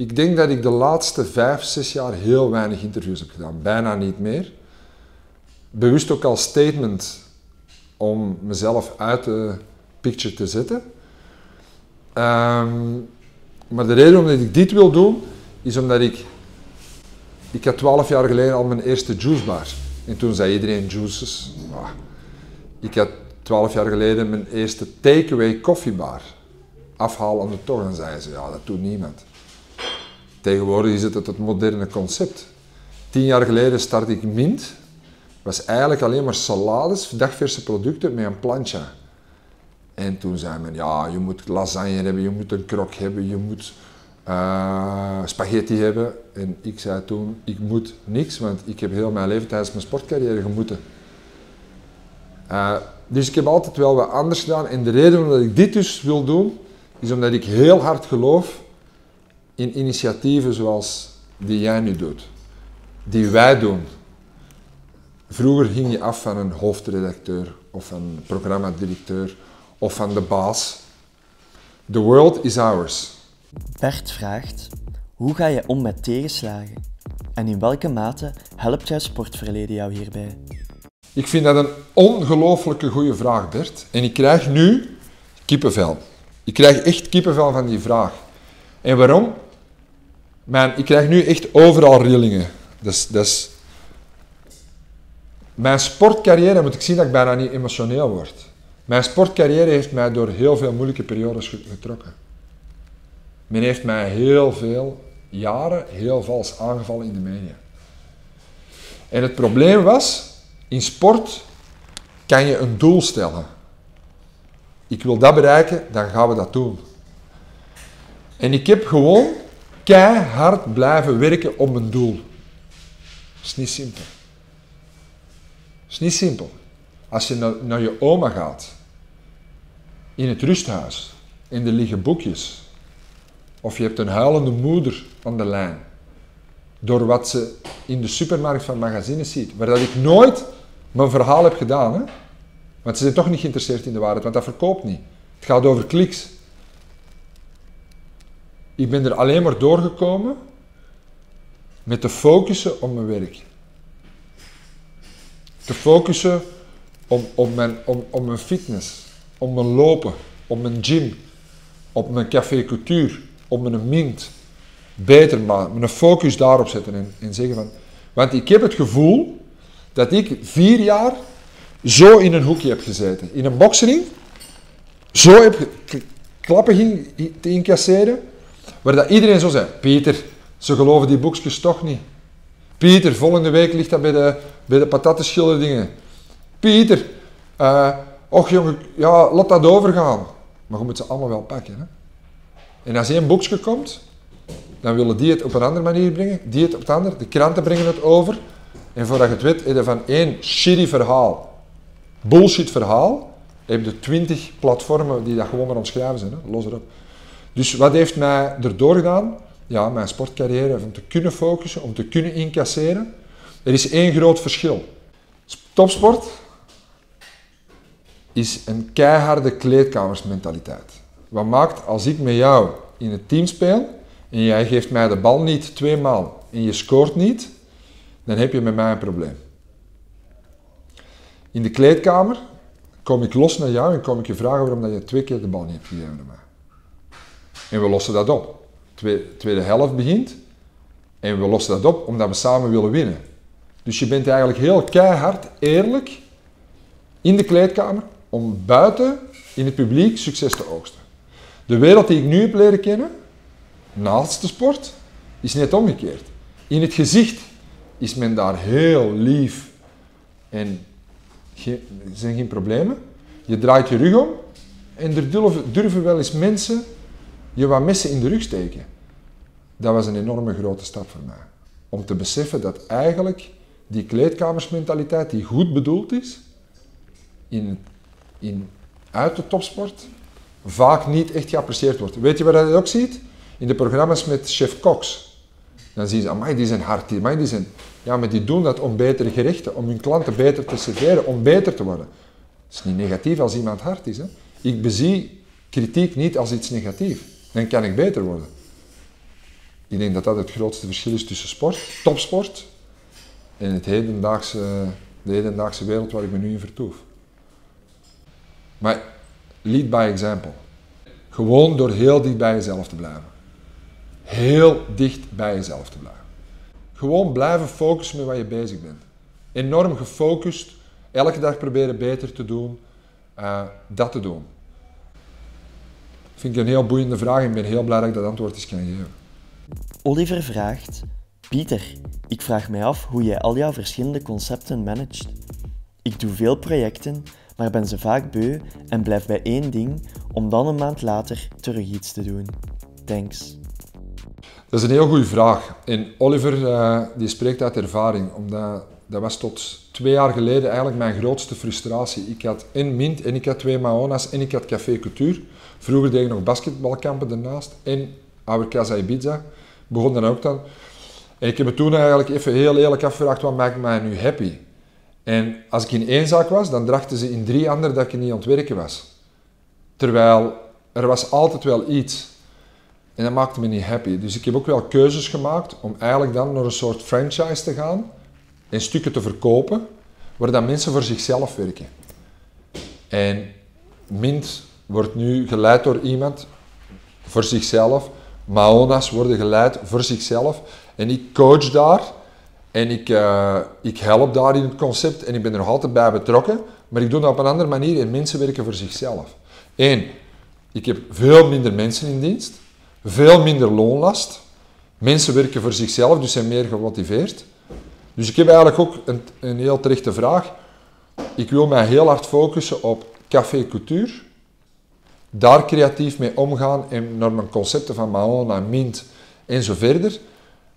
Ik denk dat ik de laatste vijf, zes jaar heel weinig interviews heb gedaan. Bijna niet meer. Bewust ook als statement om mezelf uit de picture te zetten. Ehm, maar de reden omdat ik dit wil doen, is omdat ik... Ik had twaalf jaar geleden al mijn eerste juicebar. En toen zei iedereen juices. Ah. Ik had twaalf jaar geleden mijn eerste takeaway koffiebar. Afhaal aan de tocht. En zeiden ze, ja, dat doet niemand. Tegenwoordig is het het moderne concept. Tien jaar geleden startte ik Mint. was eigenlijk alleen maar salades, dagverse producten met een plantje. En toen zei men, ja, je moet lasagne hebben, je moet een krok hebben, je moet uh, spaghetti hebben. En ik zei toen, ik moet niks, want ik heb heel mijn leven tijdens mijn sportcarrière gemoeten. Uh, dus ik heb altijd wel wat anders gedaan. En de reden waarom ik dit dus wil doen, is omdat ik heel hard geloof in initiatieven zoals die jij nu doet. Die wij doen. Vroeger ging je af van een hoofdredacteur of van een programmadirecteur of van de baas. The world is ours. Bert vraagt: Hoe ga je om met tegenslagen? En in welke mate helpt jouw sportverleden jou hierbij? Ik vind dat een ongelooflijke goede vraag, Bert. En ik krijg nu kippenvel. Ik krijg echt kippenvel van die vraag. En waarom? Man, ik krijg nu echt overal rillingen. Dus, dus mijn sportcarrière, moet ik zien dat ik bijna niet emotioneel word. Mijn sportcarrière heeft mij door heel veel moeilijke periodes getrokken. Men heeft mij heel veel jaren heel vals aangevallen in de media. En het probleem was, in sport kan je een doel stellen. Ik wil dat bereiken, dan gaan we dat doen. En ik heb gewoon keihard blijven werken op mijn doel. Dat is niet simpel. Dat is niet simpel. Als je naar, naar je oma gaat, in het rusthuis, en er liggen boekjes, of je hebt een huilende moeder aan de lijn, door wat ze in de supermarkt van magazines ziet, waar dat ik nooit mijn verhaal heb gedaan. Hè? Want ze zijn toch niet geïnteresseerd in de waarheid, want dat verkoopt niet. Het gaat over kliks. Ik ben er alleen maar doorgekomen met te focussen op mijn werk. Te focussen op, op, mijn, op, op mijn fitness, op mijn lopen, op mijn gym, op mijn café cultuur, op mijn mint. Beter maken, mijn focus daarop zetten en, en zeggen van... Want ik heb het gevoel dat ik vier jaar zo in een hoekje heb gezeten. In een boksering, zo heb klappen ging te incasseren, waar dat iedereen zo zei, Pieter, ze geloven die boekjes toch niet. Pieter, volgende week ligt dat bij de, bij de patattenschilderdingen. Pieter, uh, och jongen, ja, laat dat overgaan. Maar je moet ze allemaal wel pakken. Hè? En als één boekje komt, dan willen die het op een andere manier brengen, die het op de andere, de kranten brengen het over, en voordat je het weet, heb je van één shitty verhaal, bullshit verhaal, heb je twintig platformen die dat gewoon maar omschrijven zijn. Hè? Los erop. Dus wat heeft mij erdoor gedaan? Ja, mijn sportcarrière, om te kunnen focussen, om te kunnen incasseren. Er is één groot verschil. Topsport is een keiharde kleedkamersmentaliteit. Wat maakt als ik met jou in het team speel en jij geeft mij de bal niet twee maal en je scoort niet, dan heb je met mij een probleem. In de kleedkamer kom ik los naar jou en kom ik je vragen waarom je twee keer de bal niet hebt gegeven naar mij. En we lossen dat op. De tweede helft begint en we lossen dat op omdat we samen willen winnen. Dus je bent eigenlijk heel keihard, eerlijk in de kleedkamer om buiten in het publiek succes te oogsten. De wereld die ik nu heb leren kennen, naast de sport, is net omgekeerd. In het gezicht is men daar heel lief en er zijn geen problemen. Je draait je rug om en er durven, wel eens mensen je wat messen in de rug steken. Dat was een enorme grote stap voor mij. Om te beseffen dat eigenlijk die kleedkamersmentaliteit die goed bedoeld is, in, in, uit de topsport, vaak niet echt geapprecieerd wordt. Weet je waar je dat ook ziet? In de programma's met chef Cox. Dan zien ze, amai, die zijn hard, amai, die zijn... Ja, maar die doen dat om betere gerechten, om hun klanten beter te serveren, om beter te worden. Het is niet negatief als iemand hard is. Hè? Ik bezie kritiek niet als iets negatiefs. Dan kan ik beter worden. Ik denk dat dat het grootste verschil is tussen sport, topsport, en het hedendaagse, de hedendaagse wereld waar ik me nu in vertoef. Maar lead by example. Gewoon door heel dicht bij jezelf te blijven. Heel dicht bij jezelf te blijven. Gewoon blijven focussen met wat je bezig bent. Enorm gefocust, elke dag proberen beter te doen, uh, dat te doen. Vind ik een heel boeiende vraag en ik ben heel blij dat ik dat antwoord eens kan geven. Oliver vraagt: Pieter, ik vraag mij af hoe jij al jouw verschillende concepten managt. Ik doe veel projecten, maar ben ze vaak beu en blijf bij één ding om dan een maand later terug iets te doen. Thanks. Dat is een heel goede vraag. En Oliver uh, die spreekt uit ervaring, omdat dat was tot twee jaar geleden eigenlijk mijn grootste frustratie. Ik had en Mint en ik had twee Maona's en ik had Café Couture. Vroeger deed ik nog basketbalkampen daarnaast en Oude Casa Ibiza. Begon dan ook dan. En ik heb me toen eigenlijk even heel eerlijk afgevraagd, wat maakt mij nu happy? En als ik in één zaak was, dan dachten ze in drie andere dat ik niet aan het werken was. Terwijl er was altijd wel iets. En dat maakte me niet happy. Dus ik heb ook wel keuzes gemaakt om eigenlijk dan naar een soort franchise te gaan en stukken te verkopen, waar dan mensen voor zichzelf werken. En Mint wordt nu geleid door iemand voor zichzelf. Maona's worden geleid voor zichzelf. En ik coach daar en ik, uh, ik help daar in het concept en ik ben er nog altijd bij betrokken. Maar ik doe dat op een andere manier en mensen werken voor zichzelf. Eén, ik heb veel minder mensen in dienst, veel minder loonlast. Mensen werken voor zichzelf, dus zijn meer gemotiveerd. Dus ik heb eigenlijk ook een, een heel terechte vraag. Ik wil mij heel hard focussen op café couture. Daar creatief mee omgaan en naar mijn concepten van Mahon naar Mint en zo verder.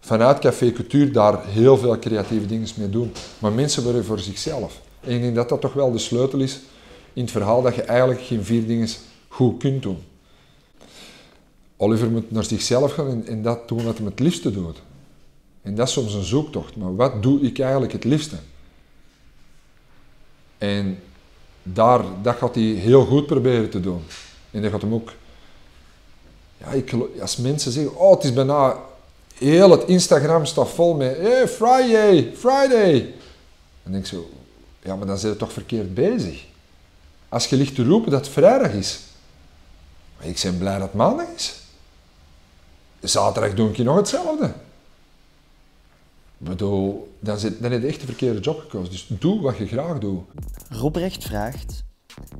Vanuit café couture daar heel veel creatieve dingen mee doen. Maar mensen worden voor zichzelf. En ik denk dat dat toch wel de sleutel is in het verhaal dat je eigenlijk geen vier dingen goed kunt doen. Oliver moet naar zichzelf gaan en, en dat doen wat hij het liefste doet. En dat is soms een zoektocht. Maar wat doe ik eigenlijk het liefste? En daar, dat gaat hij heel goed proberen te doen. En dat gaat hem ook... Ja, ik, als mensen zeggen, oh, het is bijna... Heel het Instagram staat vol met, hey, Friday, Friday. Dan denk ik zo, ja, maar dan zijn je toch verkeerd bezig. Als je ligt te roepen dat het vrijdag is. Maar ik ben blij dat het maandag is. Zaterdag doe ik nog hetzelfde. Ik bedoel, dan, zit, dan heb je echt de verkeerde job gekozen. Dus doe wat je graag doet. Robrecht vraagt: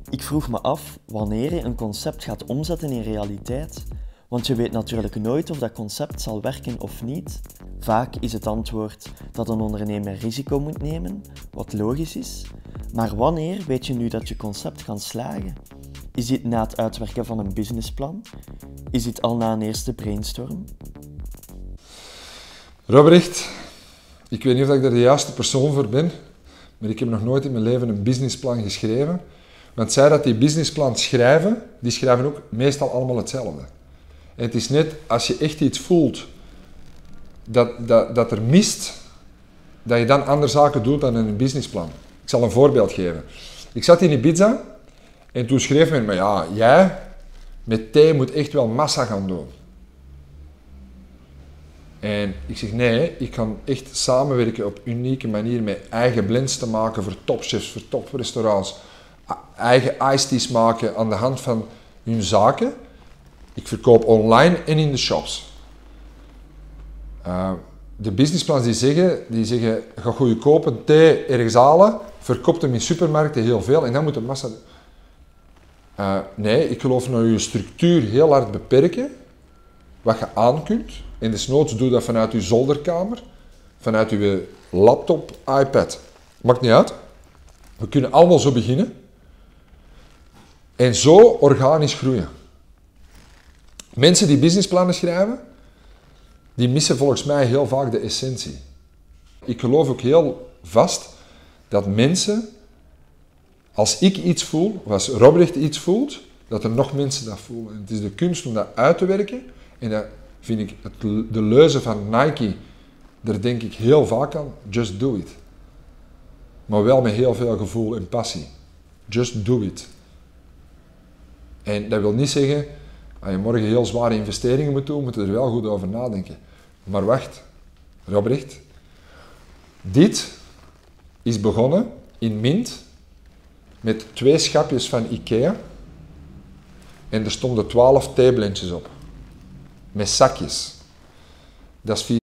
Ik vroeg me af wanneer je een concept gaat omzetten in realiteit. Want je weet natuurlijk nooit of dat concept zal werken of niet. Vaak is het antwoord dat een ondernemer risico moet nemen, wat logisch is. Maar wanneer weet je nu dat je concept gaat slagen? Is dit na het uitwerken van een businessplan? Is dit al na een eerste brainstorm? Robrecht, ik weet niet of ik daar de juiste persoon voor ben, maar ik heb nog nooit in mijn leven een businessplan geschreven. Want zij dat die businessplan schrijven, die schrijven ook meestal allemaal hetzelfde. En het is net als je echt iets voelt dat, dat, dat er mist, dat je dan andere zaken doet dan in een businessplan. Ik zal een voorbeeld geven. Ik zat in Ibiza en toen schreef men me, ja, jij met thee moet echt wel massa gaan doen. En ik zeg nee, ik kan echt samenwerken op unieke manier met eigen blends te maken voor topchefs, voor toprestaurants. Eigen iced maken aan de hand van hun zaken. Ik verkoop online en in de shops. Uh, de businessplans die zeggen, die zeggen, ga goedkope thee ergens halen, verkoopt hem in supermarkten heel veel en dan moet de massa... Uh, nee, ik geloof naar je structuur heel hard beperken, wat je aan kunt. En desnoods doe dat vanuit je zolderkamer, vanuit je laptop, iPad. Maakt niet uit. We kunnen allemaal zo beginnen. En zo organisch groeien. Mensen die businessplannen schrijven, die missen volgens mij heel vaak de essentie. Ik geloof ook heel vast dat mensen, als ik iets voel, of als Robrecht iets voelt, dat er nog mensen dat voelen. het is de kunst om dat uit te werken en dat vind ik het, de leuze van Nike, daar denk ik heel vaak aan, just do it. Maar wel met heel veel gevoel en passie. Just do it. En dat wil niet zeggen, als je morgen heel zware investeringen moet doen, moet je er wel goed over nadenken. Maar wacht, Robrecht. Dit is begonnen in Mint met twee schapjes van Ikea. En er stonden twaalf theeblendjes op. Met zakjes. Dat is vier.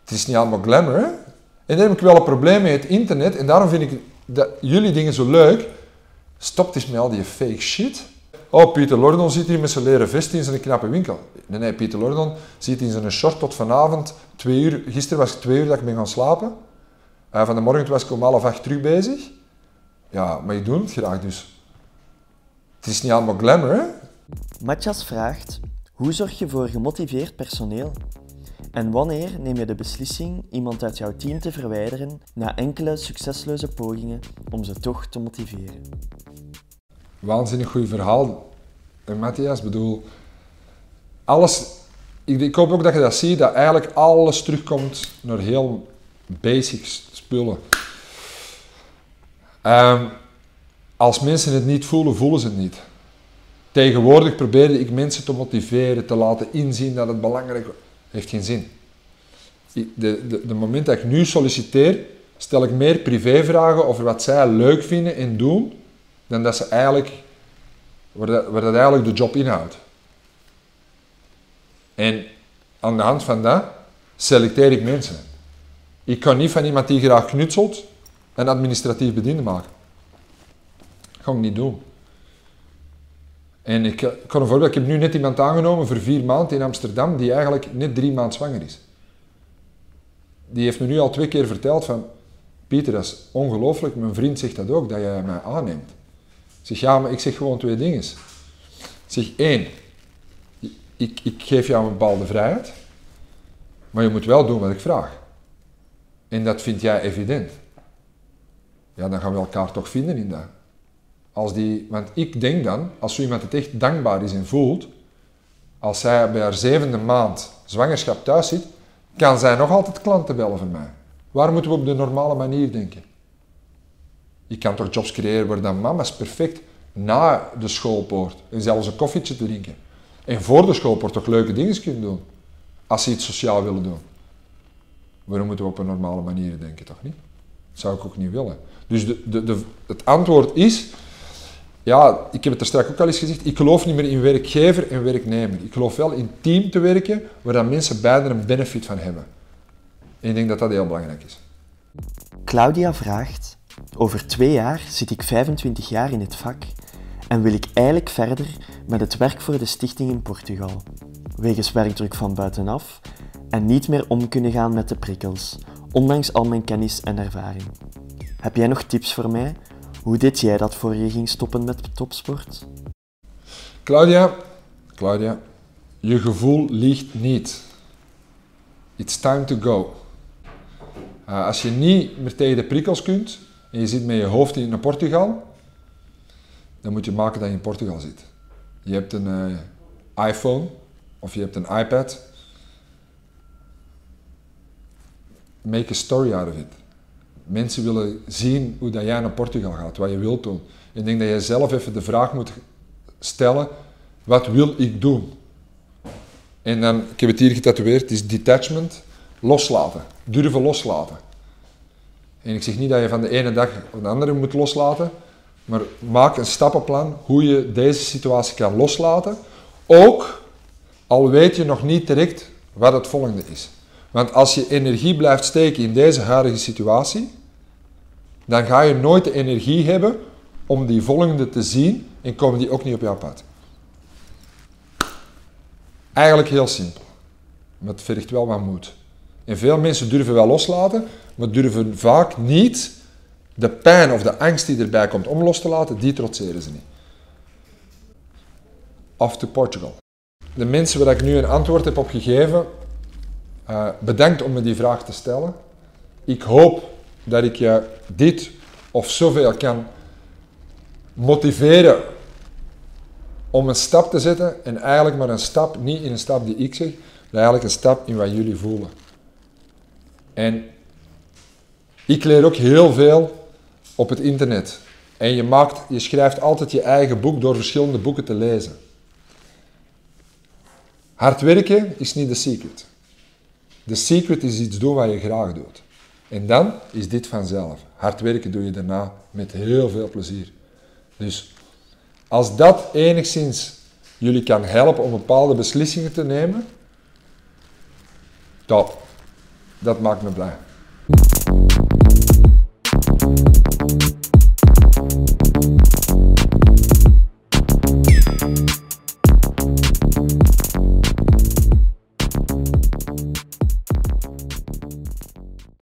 Het is niet allemaal glamour, hè? En daar heb ik wel een probleem met het internet. En daarom vind ik dat jullie dingen zo leuk. Stop eens met al die fake shit. Oh, Pieter Lordon zit hier met zijn leren vest in zijn knappe winkel. Nee, nee, Pieter Lordon zit in zijn short tot vanavond twee uur. Gisteren was ik twee uur dat ik ben gaan slapen. Uh, van de morgen was ik om half acht terug bezig. Ja, maar ik doe het graag dus. Het is niet allemaal glamour, hè? Matthias vraagt, hoe zorg je voor gemotiveerd personeel? En wanneer neem je de beslissing iemand uit jouw team te verwijderen na enkele succesloze pogingen om ze toch te motiveren? Waanzinnig goed verhaal, en Matthias. bedoel, alles. Ik, hoop ook dat je dat ziet, dat eigenlijk alles terugkomt naar heel basics spullen. Um, als mensen het niet voelen, voelen ze het niet. Tegenwoordig probeerde ik mensen te motiveren, te laten inzien dat het belangrijk is. Heeft geen zin. De, de, moment dat ik nu solliciteer, stel ik meer privévragen over wat zij leuk vinden en doen, dan dat ze eigenlijk, waar dat, dat eigenlijk de job inhoudt. En aan de hand van dat selecteer ik mensen. Ik kan niet van iemand die graag knutselt een administratief bediende maken. Dat ga ik niet doen. En ik, kan een voorbeeld, ik heb nu net iemand aangenomen voor vier maanden in Amsterdam die eigenlijk net drie maanden zwanger is. Die heeft me nu al twee keer verteld van, Pieter, dat is ongelooflijk, mijn vriend zegt dat ook, dat jij mij aanneemt. Ik zeg, ja, maar ik zeg gewoon twee dingen. Ik zeg, één, ik, ik geef jou een bepaalde vrijheid, maar je moet wel doen wat ik vraag. En dat vind jij evident. Ja, dan gaan we elkaar toch vinden in dat. Als die, want ik denk dan, als zo iemand het echt dankbaar is en voelt, als zij bij haar zevende maand zwangerschap thuis zit, kan zij nog altijd klanten bellen van mij. Waar moeten we op de normale manier denken? Je kan toch jobs creëren waar dan mama's perfect na de schoolpoort en zelfs een koffietje drinken. En voor de schoolpoort toch leuke dingen kunnen doen. Als ze iets sociaal willen doen. Waarom moeten we op een normale manier denken, toch niet? Dat zou ik ook niet willen. Dus de, de, de, het antwoord is, ja, ik heb het er straks ook al eens gezegd, ik geloof niet meer in werkgever en werknemer. Ik geloof wel in team te werken, waar dan mensen beide een benefit van hebben. En ik denk dat dat heel belangrijk is. Claudia vraagt, over twee jaar zit ik 25 jaar in het vak en wil ik eigenlijk verder met het werk voor de stichting in Portugal. Wegens werkdruk van buitenaf en niet meer om kunnen gaan met de prikkels, ondanks al mijn kennis en ervaring. Heb jij nog tips voor mij hoe deed jij dat voor je ging stoppen met topsport? Claudia, Claudia, je gevoel liegt niet. It's time to go. Uh, als je niet meer tegen de prikkels kunt en je zit met je hoofd in Portugal, dan moet je maken dat je in Portugal zit. Je hebt een uh, iPhone of je hebt een iPad. Make a story out of it. Mensen willen zien hoe dat jij naar Portugal gaat, wat je wilt doen. Ik denk dat je zelf even de vraag moet stellen, wat wil ik doen? En dan, ik heb het hier getatoeëerd, is detachment, loslaten, durven loslaten. En ik zeg niet dat je van de ene dag op de andere moet loslaten, maar maak een stappenplan hoe je deze situatie kan loslaten. Ook al weet je nog niet direct wat het volgende is. Want als je energie blijft steken in deze huidige situatie, dan ga je nooit de energie hebben om die volgende te zien en komen die ook niet op jouw pad. Eigenlijk heel simpel, maar het vergt wel wat moed. En veel mensen durven wel loslaten, maar durven vaak niet de pijn of de angst die erbij komt om los te laten, die trotseren ze niet. Off to Portugal. De mensen waar ik nu een antwoord heb op gegeven, uh, bedankt om me die vraag te stellen. Ik hoop dat ik je dit of zoveel kan motiveren om een stap te zetten en eigenlijk maar een stap, niet in een stap die ik zeg, maar eigenlijk een stap in wat jullie voelen. En ik leer ook heel veel op het internet. En je, maakt, je schrijft altijd je eigen boek door verschillende boeken te lezen. Hard werken is niet de secret. De secret is iets doen wat je graag doet. En dan is dit vanzelf. Hard werken doe je daarna met heel veel plezier. Dus als dat enigszins jullie kan helpen om bepaalde beslissingen te nemen, top. Dat maakt me blij.